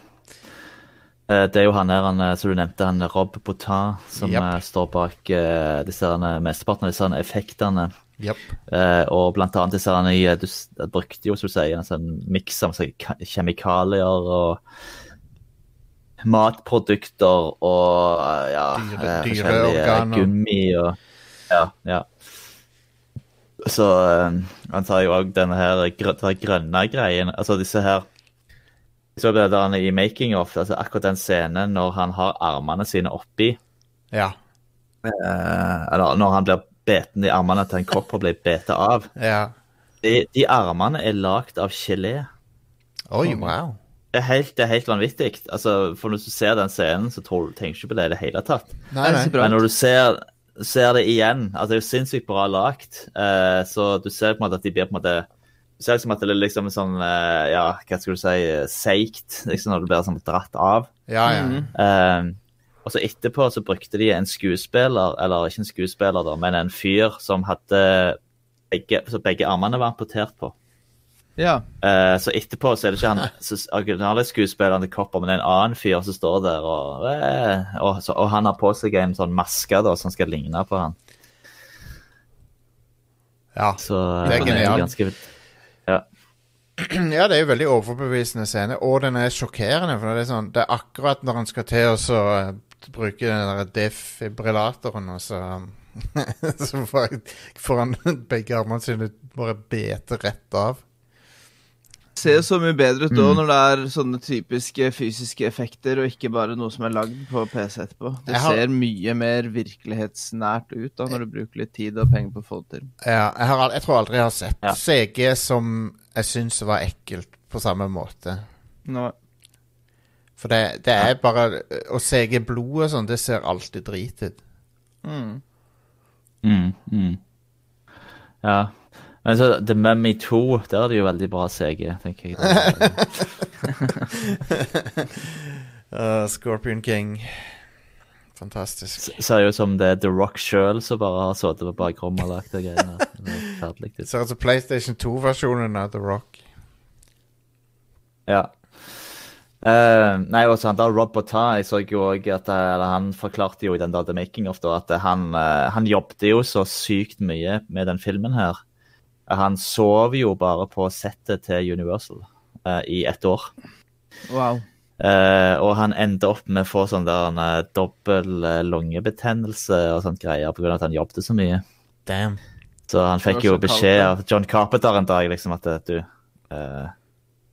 Eh, Det er jo han han, eh, som du nevnte, han Rob Boutin, som Japp. eh, står bak uh, disse mesteparten av disse effektene. Yep. Uh, og blant annet disse nye du brukte jo, som du sier, en sånn miks av kjemikalier og matprodukter og ja, Dyre- dyre organer. gummi og Ja, ja. Så uh, han tar jo òg denne her grø- grønne greien. Altså disse her Så det i making of, altså akkurat den scenen når han har armene sine oppi Ja. eh, Eller når han blir beten i armene til en kopp og blir betet av. ja. De, de armene er lagd av gelé. Oi, wow. Det er helt, det er helt vanvittig. Altså, for når du ser den scenen, så tror tenker du ikke på det i det hele tatt. Nei, nei. Men når du ser, ser det igjen altså Det er jo sinnssykt bra lagt. Eh, så du ser på en måte at de blir på en måte Du ut som at det er liksom sånn eh, Ja, hva skal du si eh, Seigt. Liksom når du blir sånn dratt av. Ja, ja. Mhm. Eh, og så etterpå så brukte de en skuespiller, eller ikke en skuespiller, da, men en fyr som hadde begge, så begge armene var amputert på. Ja. Uh, så etterpå så er det ikke han [LAUGHS] så- originale skuespilleren til Copper, men det er en annen fyr som står der, og, og, så, og han har på seg en sånn maske da, som skal ligne på han. ja. Så Det er genialt. [CLEARS THROAT] Ja. Det er jo veldig overbevisende scene, og den er sjokkerende. For det er, sånn, det er akkurat når han skal til å eh, bruke den der defibrillatoren, og så [LAUGHS] Så får han [LAUGHS] begge armene sine bare bete rett av. Ser så mye bedre ut da Mm. når det er sånne typiske fysiske effekter, og ikke bare noe som er lagd på PC etterpå. Det har- ser mye mer virkelighetsnært ut da når du bruker litt tid og penger på å få det til. Ja, jeg, har, jeg tror aldri jeg har sett Ja. CG som jeg syns var ekkelt på samme måte. Nå, For det, det er bare Å CG blod og sånn, det ser alltid drit ut. mm. Mm, mm. Ja. Men så The Mummy 2, der er det jo veldig bra CG, tenker jeg. [LAUGHS] Uh, Scorpion King. Fantastisk. Ser ut som det er The Rock sjøl som bare har sittet på bakrommet og lagd de greiene. [LAUGHS] Er ser ut som PlayStation 2-versjonen av The Rock. Ja. Uh, nei, også han der Rob så jeg jo også at eh, eller han forklarte jo i den der The Making of da, at han, uh, han jobbet jo så sykt mye med den filmen her. Han sov jo bare på settet til Universal uh, i ett år. Wow. Uh, og han endte opp med å få sånn der en uh, dobbel lungebetennelse og sånt greier pga. at han jobbet så mye. Damn. Så han fikk jo beskjed kaldt, av John Carpenter en dag liksom at du eh,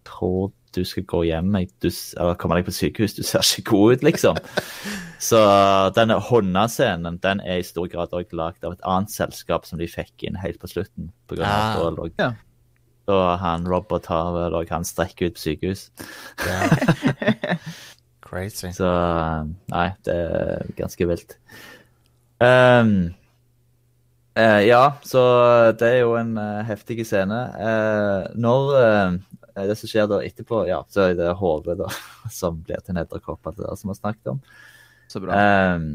tror du skal gå hjem du, eller komme deg på sykehus, du ser ikke god ut, liksom. [LAUGHS] Så denne Honna-scenen den er i stor grad også lagd av et annet selskap som de fikk inn helt på slutten. På grunn av Ah. og, Ja. og han Robert har vel òg han strekker ut på sykehus. Yeah. [LAUGHS] Crazy. Så nei, det er ganske vilt. Um, Uh, ja, så det er jo en uh, heftig scene. Uh, når Det som skjer da etterpå, ja, så er det hodet da, [LAUGHS] som blir til en edderkopp, alt det der som vi har snakket om. Så bra. Ehm,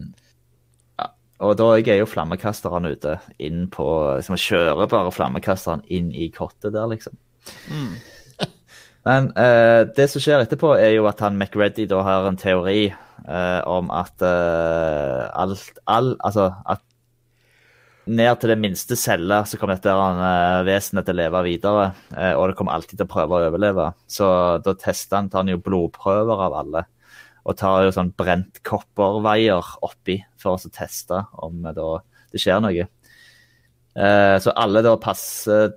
ja, og da er jo flammekasteren ute inn på liksom, Kjører bare flammekasteren inn i kottet der, liksom. Mm. [LAUGHS] Men uh, det som skjer etterpå, er jo at han McReady da har en teori uh, om at uh, alt all, Altså at ned til det minste celle så kommer dette eh, vesenet til å leve videre. eh, og det kommer alltid til å prøve å overleve. Så da tester han, tar han jo blodprøver av alle. Og tar jo sånn brent kopperveier oppi for å teste om eh, da det skjer noe. Så alle da passer,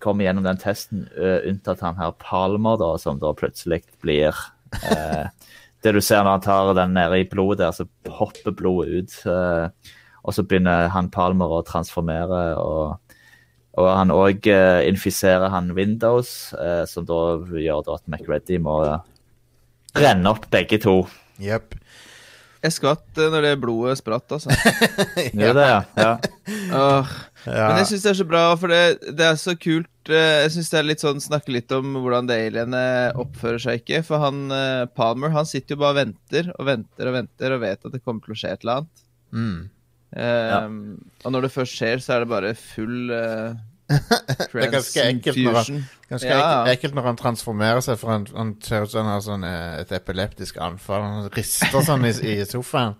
kommer gjennom den testen, unntatt han her Palmer, da, som da plutselig blir [LAUGHS] Det du ser når han tar den nede i blodet så hopper blodet ut. Eh, og så begynner han Palmer å transformere, og, og han òg eh, infiserer han Windows, eh, som da gjør da at McReady må renne opp begge to. Yep. Jeg skvatt eh, når det blodet spratt, altså. [LAUGHS] Gjør det, ja? ja. Åh. Ja. Men jeg syns det er så bra, for det, det er så kult. eh, Jeg syns det er litt sånn Snakke litt om hvordan det alienet oppfører seg ikke. For han eh, Palmer han sitter jo bare og venter og venter og venter og vet at det kommer til å skje et eller annet. Mm. Eh, Og når det først skjer, så er det bare full uh, [LAUGHS] Det er ganske ekkelt når han, ganske Ja. ekkelt når han transformerer seg, for han, han ser ut som han har sånn, eh, et epileptisk anfall. Han rister sånn i, i sofaen.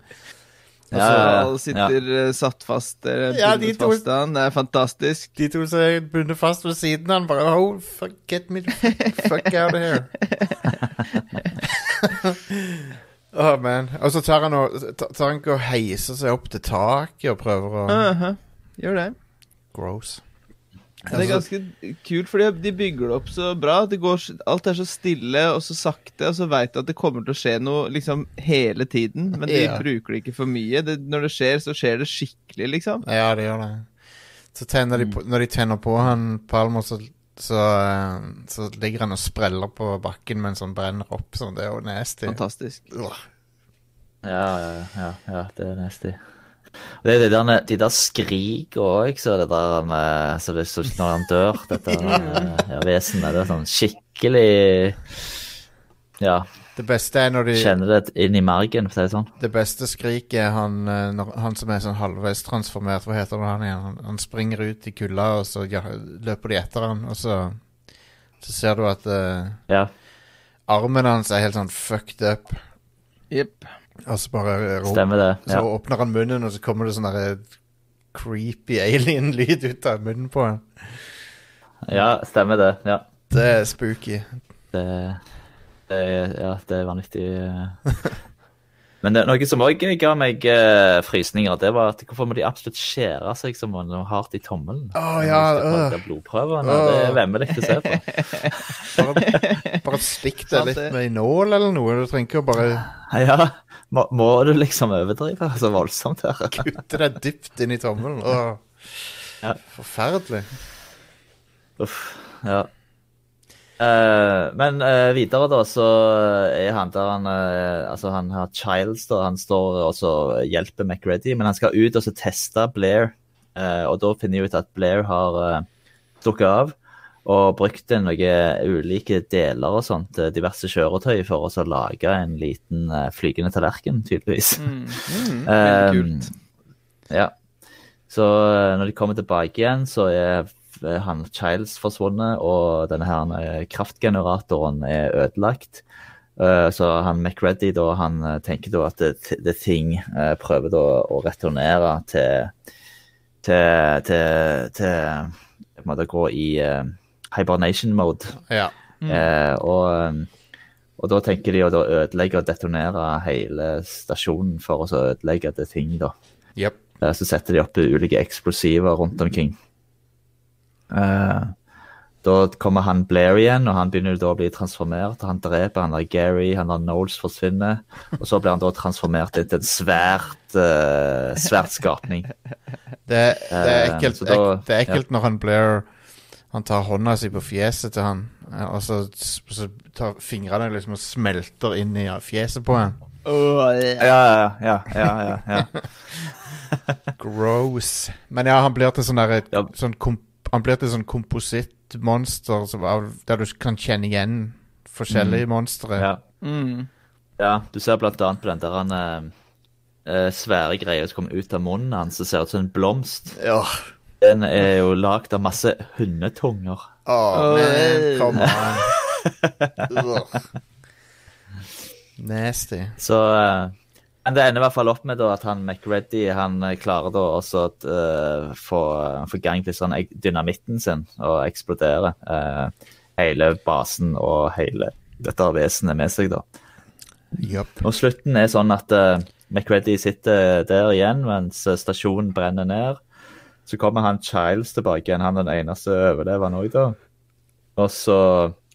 Og så ja, ja. sitter eh, satt fast der. Ja, de to- fast han. Det er fantastisk. De to som er bundet fast ved siden av han, bare oh, fuck, get me the fuck out of here. [LAUGHS] [LAUGHS] oh, man. Og så tar han og tar han ikke og heiser seg opp til taket og prøver å Aha, Gjør det. Gross. Det er ganske kult, fordi de bygger det opp så bra. Det går, alt er så stille og så sakte, og så veit du at det kommer til å skje noe liksom hele tiden. Men de Ja. bruker det ikke for mye. Det, når det skjer, så skjer det skikkelig, liksom. Ja, det gjør det. Så tenner de på, når de tenner på han Palmer, så, så, eh, så ligger han og spreller på bakken mens han brenner opp. Sånn. Det er jo nasty. Fantastisk. Ugh. Ja, ja, ja, ja, det er nasty. Og Det er de der, de der skrik òg, så det der med, så det, så når han dør, dette eh, ja, vesenet. Det er sånn skikkelig Ja, Det beste er når de kjenner det inn i margen, for å si det sånn. Det beste skriket er han, eh, når, han som er sånn halvveis transformert. Hva heter det han igjen? Han, han springer ut i kulda, og så ja, løper de etter han, og så Så ser du at uh, Ja. armen hans er helt sånn fucked up. Jepp. Og så bare eh, ro- Stemmer det. Så åpner han munnen, og så kommer det sånn derre creepy alien-lyd ut av munnen på han. ja, stemmer det. Ja. Det er spooky. Det, ja, det er vanvittig eh. Men det, noe som òg ga meg eh, frysninger, det var at hvorfor må de absolutt skjære seg så hardt i tommelen? Å, ja, øh. blodprøvene. Det er Øh. vemmelig å se på. Bare, bare stikk det [LAUGHS] litt med en nål eller noe. Du trenger ikke å bare [LAUGHS] Ja, må, må du liksom overdrive så voldsomt her? [LAUGHS] kutte deg dypt inn i tommelen. Åh. Ja. Forferdelig. Uff, ja. Eh, men uh, videre da, så er han der han uh, Altså, han har Childs, da. Han står og så hjelper McReady, men han skal ut og så teste Blair Eh, og da finner de ut at Blair har uh, dukket av og brukt noen ulike deler og sånt til diverse kjøretøy for å lage en liten eh, flygende tallerken, tydeligvis. Mm. Mm. [LAUGHS] Eh, kult. Ja. Så eh, når de kommer tilbake igjen, så er eh, han Childs forsvunnet, og denne her eh, kraftgeneratoren er ødelagt. Eh, Så han McReady da, han eh, tenker da at The, Thing prøver da å returnere til til, til, til på en måte gå i hibernation mode. Ja. Eh, og, og da tenker de å da ødelegge og detonere hele stasjonen for å så ødelegge The Thing, da. Yep. Eh, Så setter de opp ulike eksplosiver rundt omkring. Eh, da kommer han Blair igjen, og han begynner da å bli transformert. Han dreper han der Gary, han der Knowles forsvinner. Og så blir han da transformert til en svært, uh, svært skapning. Det, det, er Eh, ekkelt, så da- ek, det er ekkelt når han Blair Han tar hånda si på fjeset til han, og så, så tar fingrene liksom og smelter inn i fjeset på han. Åh, Ja, ja, ja. ja, ja, ja. [LAUGHS] Gross. Men ja, han blir til sånn der Ja. sånn komp, Han blir til sånn komposittmonster som der du kan kjenne igjen forskjellige monstre. ja. Mm. Ja, du ser blant annet på den der han eh, eh, svære greia som kommer ut av munnen hans, som ser ut som en blomst. Ja. Den er jo lagd av masse hundetunger. Å, oh, come on. Ugh. Nasty. Så eh, Men det ender i hvert fall opp med da at han McReady han eh, klarer da også å uh, få, få gang til sånn dynamitten sin og eksplodere uh, hele basen og hele dette vesenet med seg, da. Yep. Og slutten er sånn at uh, McReady sitter der igjen mens eh, stasjonen brenner ned. Så kommer han Childs tilbake igjen, han er den eneste overlevende òg, da. Og så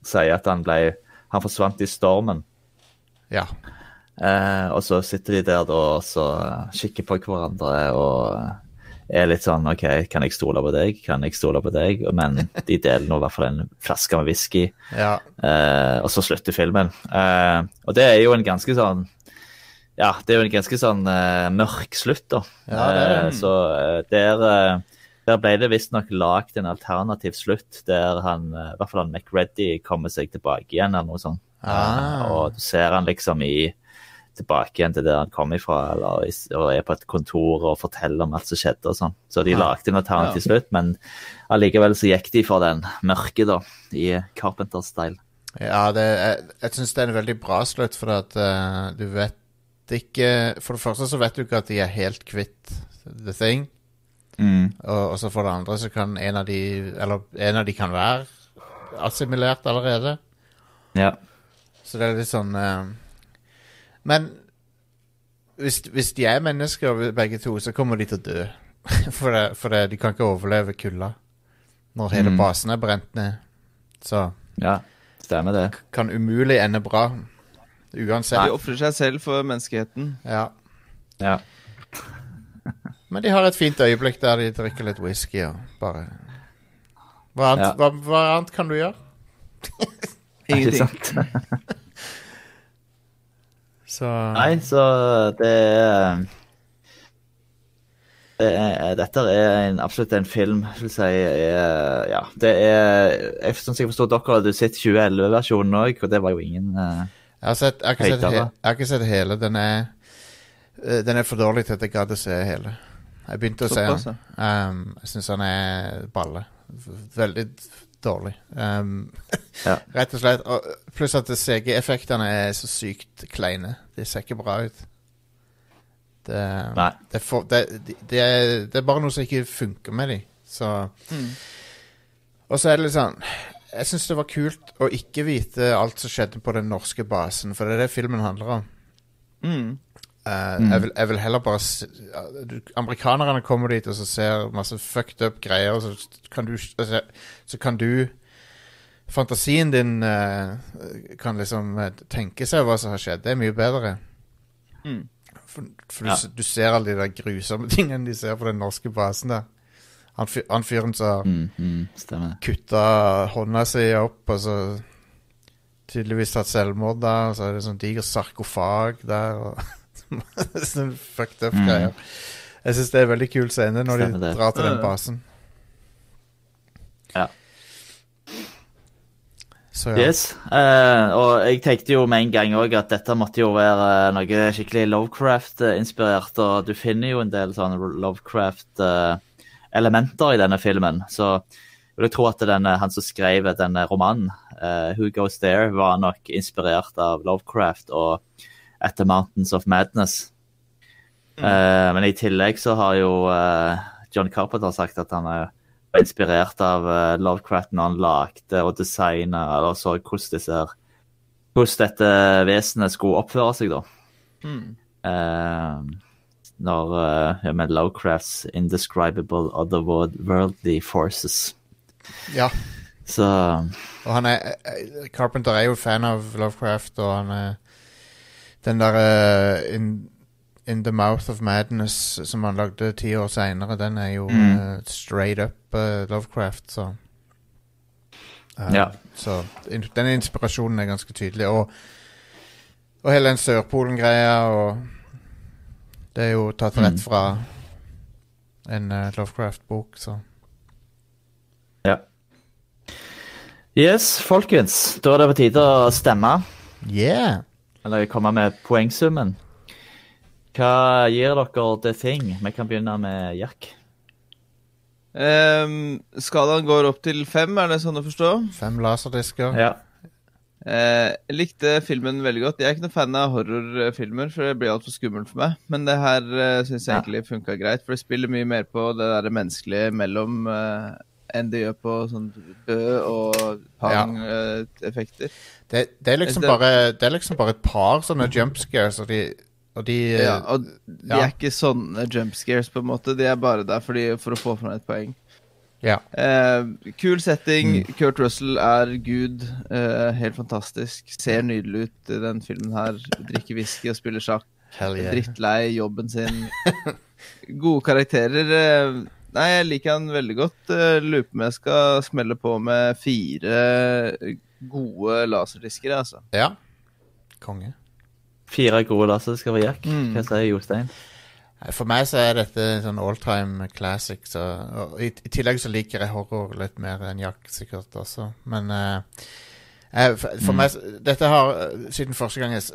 sier at han ble Han forsvant i stormen. Ja. Eh, og så sitter de der da og så kikker på hverandre og er litt sånn OK, kan jeg stole på deg? Kan jeg stole på deg? Men de deler nå i hvert fall en flaske med whisky. ja. Eh, og så slutter filmen. Eh, og det er jo en ganske sånn Ja, det er jo en ganske sånn eh, mørk slutt, da. Ja, det det. Eh, så eh, der, eh, der ble det visstnok lagd en alternativ slutt, der han, eh, i hvert fall han McReady kommer seg tilbake igjen, eller noe sånt. Ah. Eh, og du ser han liksom i tilbake igjen til der han kom ifra, eller og er på et kontor og forteller om alt som skjedde og sånn. Så de Ja. lagde en alternativ slutt, men allikevel så gikk de for den mørke, da, i Carpenter-style. Ja, det, jeg, jeg syns det er en veldig bra slutt, for at uh, du vet ikke For det første så vet du ikke at de er helt kvitt The Thing. Og, og så for det andre så kan en av de Eller en av de kan være assimilert allerede. Ja. Så det er litt sånn eh, Men hvis, hvis de er mennesker begge to, så kommer de til å dø. [LAUGHS] for det, for det, de kan ikke overleve kulda når hele Mm. basen er brent ned. Så ja, stemmer det. kan umulig ende bra. Uansett. De ofrer seg selv for menneskeheten. Ja. Ja. [LAUGHS] Men de har et fint øyeblikk der de drikker litt whisky og bare Hva annet, Ja. hva, hva annet kan du gjøre? [LAUGHS] Ikke Ingenting. Så Nei, så det er det er, dette er en, absolutt en film, vil si. Er, ja, det er jeg, Sånn som jeg forstår dere, du sett 2011-versjonen òg, og det var jo ingen uh, jeg har, sett, jeg, har sett jeg har ikke sett hele. Den er eh, Den er for dårlig til at jeg gadd å se hele. Jeg begynte å se den. Um, jeg syns han er balle. Veldig dårlig. Um, Ja. [LAUGHS] Rett og slett. Og pluss at CG-effektene er så sykt kleine. De ser ikke bra ut. Det, det, for, det, det, det, er, bare noe som ikke funker med dem. Så Mm. Og så er det litt sånn Jeg syns det var kult å ikke vite alt som skjedde på den norske basen, for det er det filmen handler om. Mm. Eh, jeg, vil, jeg vil heller bare se, du, Amerikanerne kommer dit og så ser masse fucked up greier, så kan du altså, Så kan du Fantasien din uh, kan liksom eh, tenke seg hva som har skjedd. Det er mye bedre. Mm. For, for Ja. du ser alle de der grusomme [LAUGHS] tingene de ser på den norske basen der. Han, fyr, han fyren som mm, mm, kutta hånda si opp, og så tydeligvis tatt selvmord der, og så er det sånn diger sarkofag der, og [LAUGHS] sånn [LAUGHS] fucked up Mm. greier. Jeg syns det er veldig kul scene når Stemmer de det. drar til den basen. Ja. Så ja. Yes. eh, og jeg tenkte jo med en gang òg at dette måtte jo være eh, noe skikkelig Lovecraft-inspirert. Og du finner jo en del sånne Lovecraft-elementer i denne filmen. Så jeg vil tro at denne, han som skrev denne romanen, eh, Who Goes There, var nok inspirert av Lovecraft og The Mountains of Madness. Eh, men i tillegg så har jo uh, John Carpenter sagt at han er inspirert av uh, Lovecraft når han lagde og designa eller så hvordan disse hvordan dette vesenet skulle oppføre seg, da. Mm. Når uh, Med Lovecrafts indescribable otherworldly forces. ja. Så Og han er Carpenter er jo fan av Lovecraft, og han er Den der uh, in, in the Mouth of Madness som han lagde ti år seinere, den er jo Mm. uh, straight up uh, Lovecraft, så Eh, Ja. Så in, den inspirasjonen er ganske tydelig. Og, og hele den Sørpolen-greia og Det er jo tatt rett Mm. fra en Lovecraft-bok, så ja. Yes, folkens. Da er det på tide å stemme. yeah! Eller komme med poengsummen. Hva gir dere The Thing? Vi kan begynne med Jack. Um, skalaen går opp til fem, er det sånn å forstå? Fem laserdisker. Ja. Eh, jeg likte filmen veldig godt. Jeg er ikke noen fan av horrorfilmer, for det blir altfor skummelt for meg. Men det her uh, syns jeg Ja. egentlig funka greit, for det spiller mye mer på det der menneskelige mellom eh, enn det gjør på sånn bø og pang-effekter. Det, det, er liksom Det- det er liksom bare et par sånne jump scares, og de, og de ja, og de ja. er ikke sånne jump scares, på en måte. De er bare der fordi, for å få fram et poeng. ja. Eh, kul setting. Mm. Kurt Russell er gud. Eh, helt fantastisk. Ser nydelig ut i den filmen her. Drikker whisky og spiller sjakk. Yeah. Drittlei jobben sin. [LAUGHS] Gode karakterer. eh, Nei, jeg liker han veldig godt. Lurer på om jeg skal smelle på med fire gode laserdisker, altså. Ja. Konge. Fire gode laserdisker være Jack. Mm. Hva sier Jostein? For meg så er dette sånn all time classic. Så, og i, I tillegg så liker jeg horror litt mer enn Jack sikkert også. Men uh, eh, for, for meg Dette har eh, Siden første gang jeg,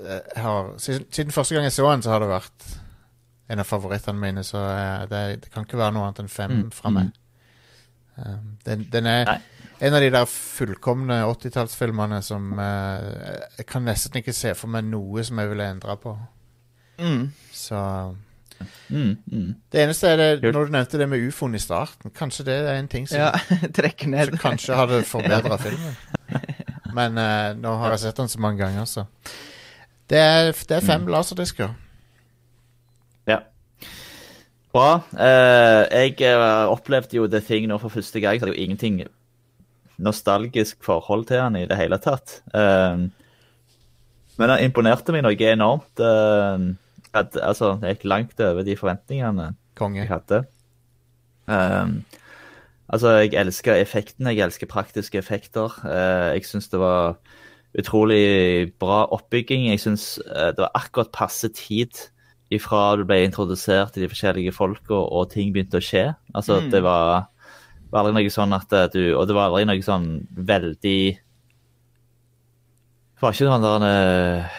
har, siden, siden første gang jeg så den, så har det vært en av favorittene mine. Så eh, det, det kan ikke være noe annet enn fem Mm, fra meg. Um, den, den er Nei. en av de der fullkomne 80-tallsfilmene som uh, Jeg kan nesten ikke se for meg noe som jeg ville endra på. Så Mm, mm. det eneste er det, når du nevnte det med ufoen i starten. Kanskje det er en ting som, Ja, [LAUGHS] trekker ned. som kanskje hadde forbedra [LAUGHS] filmen. Men uh, nå har jeg sett den så mange ganger, så. Det er, det er fem laserdisker. Ja. Bra. Eh, jeg eh, opplevde jo The Thing nå for første gang. Så hadde jo ingenting nostalgisk forhold til han i det hele tatt. Eh, men han imponerte meg noe enormt. At, altså, det gikk langt over de forventningene Konge. jeg hadde. Altså, jeg elsker effektene. jeg elsker praktiske effekter. Jeg syns det var utrolig bra oppbygging. Jeg syns det var akkurat passe tid ifra du ble introdusert til de forskjellige folka og ting begynte å skje. Altså, Mm. det var, var aldri noe sånn at du Og det var aldri noe sånn veldig Det var ikke noen der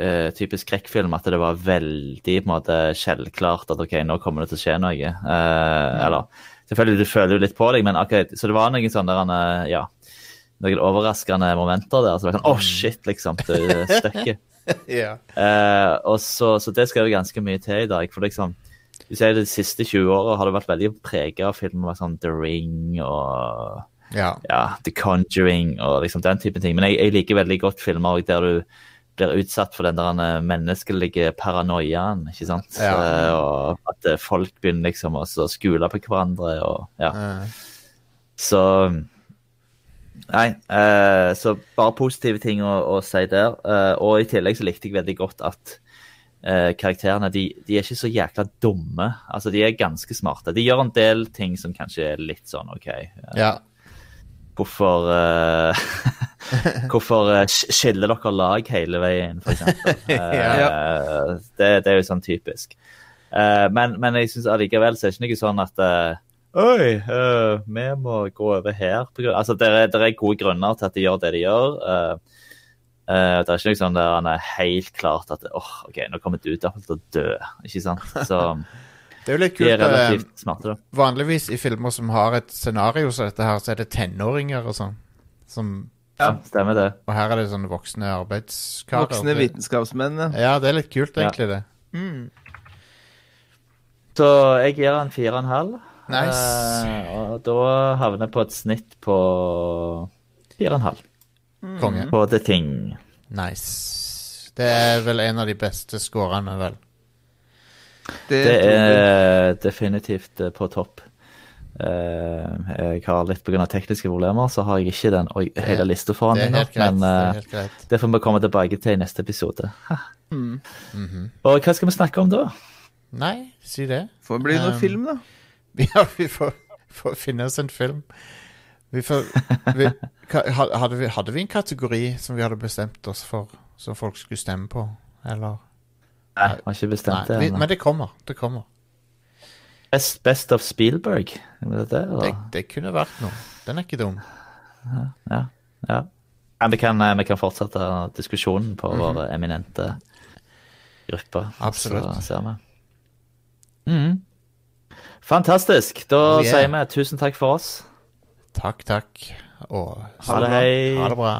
uh, typisk skrekkfilm at det var veldig på en måte selvklart at OK, nå kommer det til å skje noe. Eh, Eller selvfølgelig, du føler jo litt på deg, men ok, så det var noen sånne der, eh, ja, noen overraskende momenter der. Så det var sånn, Å, shit, liksom. Du støkker. [LAUGHS] [LAUGHS] ja. Eh, og så, så det skal jo ganske mye til i dag. For liksom, du sier De siste 20 åra har det vært veldig prega av filmer som The Ring og ja. ja, The Conjuring og liksom den type ting. Men jeg, jeg liker veldig godt filmer der du blir utsatt for den der eh, menneskelige paranoiaen. ikke sant? Ja. Eh, og at eh, folk begynner liksom å skule på hverandre. og ja. Så Nei, uh, så bare positive ting å, å si der. Uh, og i tillegg så likte jeg veldig godt at uh, karakterene de, de er ikke så jækla dumme. Altså, de er ganske smarte. De gjør en del ting som kanskje er litt sånn OK. ja. Hvorfor [LAUGHS] Hvorfor skiller dere lag hele veien, for eksempel? [LAUGHS] ja. det, det er jo sånn typisk. Men, men jeg syns allikevel så er det ikke noe sånn at Oi, uh, vi må gå over her. Altså, det er, det er gode grunner til at de gjør det de gjør. Uh, uh, det er ikke noe sånn der han er helt klart at åh, OK, nå kommer du til å dø. Ikke sant? Så [LAUGHS] Det er jo litt de er kult. relativt smarte, da. vanligvis i filmer som har et scenario som dette her, så er det tenåringer og sånn. Som, Ja, stemmer det. og her er det sånne voksne arbeidskarer. Voksne vitenskapsmenn, ja. Ja, det er litt kult, Ja. egentlig, det. Så jeg gir han fire og en halv. Nice. Uh, og da havner jeg på et snitt på fire og en halv Konge. på The Thing. Nice. Det er vel en av de beste scorene, vel. Det, Det er definitivt eh, på topp. Uh, jeg har litt pga. tekniske problemer, så har jeg ikke den og hele lista foran meg Men uh. Det helt greit. det får vi komme tilbake til i neste episode. Mm. Mm. -hmm. Og hva skal vi snakke om da? Nei, si det. Får bli noe Um, film, da. [LAUGHS] Ja, vi får, får finne oss en film. Vi får vi, hadde, vi, hadde vi en kategori som vi hadde bestemt oss for, som folk skulle stemme på? Eller Nei, jeg har ikke bestemt nei, det. men det kommer. Det kommer. Best, best of Spielberg? Er det det, Det, det kunne vært noe. Den er ikke dum. Ja. ja. Men vi kan, eh, vi kan fortsette diskusjonen på Mhm. vår eminente gruppe. Absolutt. Så ser vi. Mhm. Fantastisk. Da Oh, yeah. sier vi tusen takk for oss. Takk, takk. Og Ha det. Ha det bra.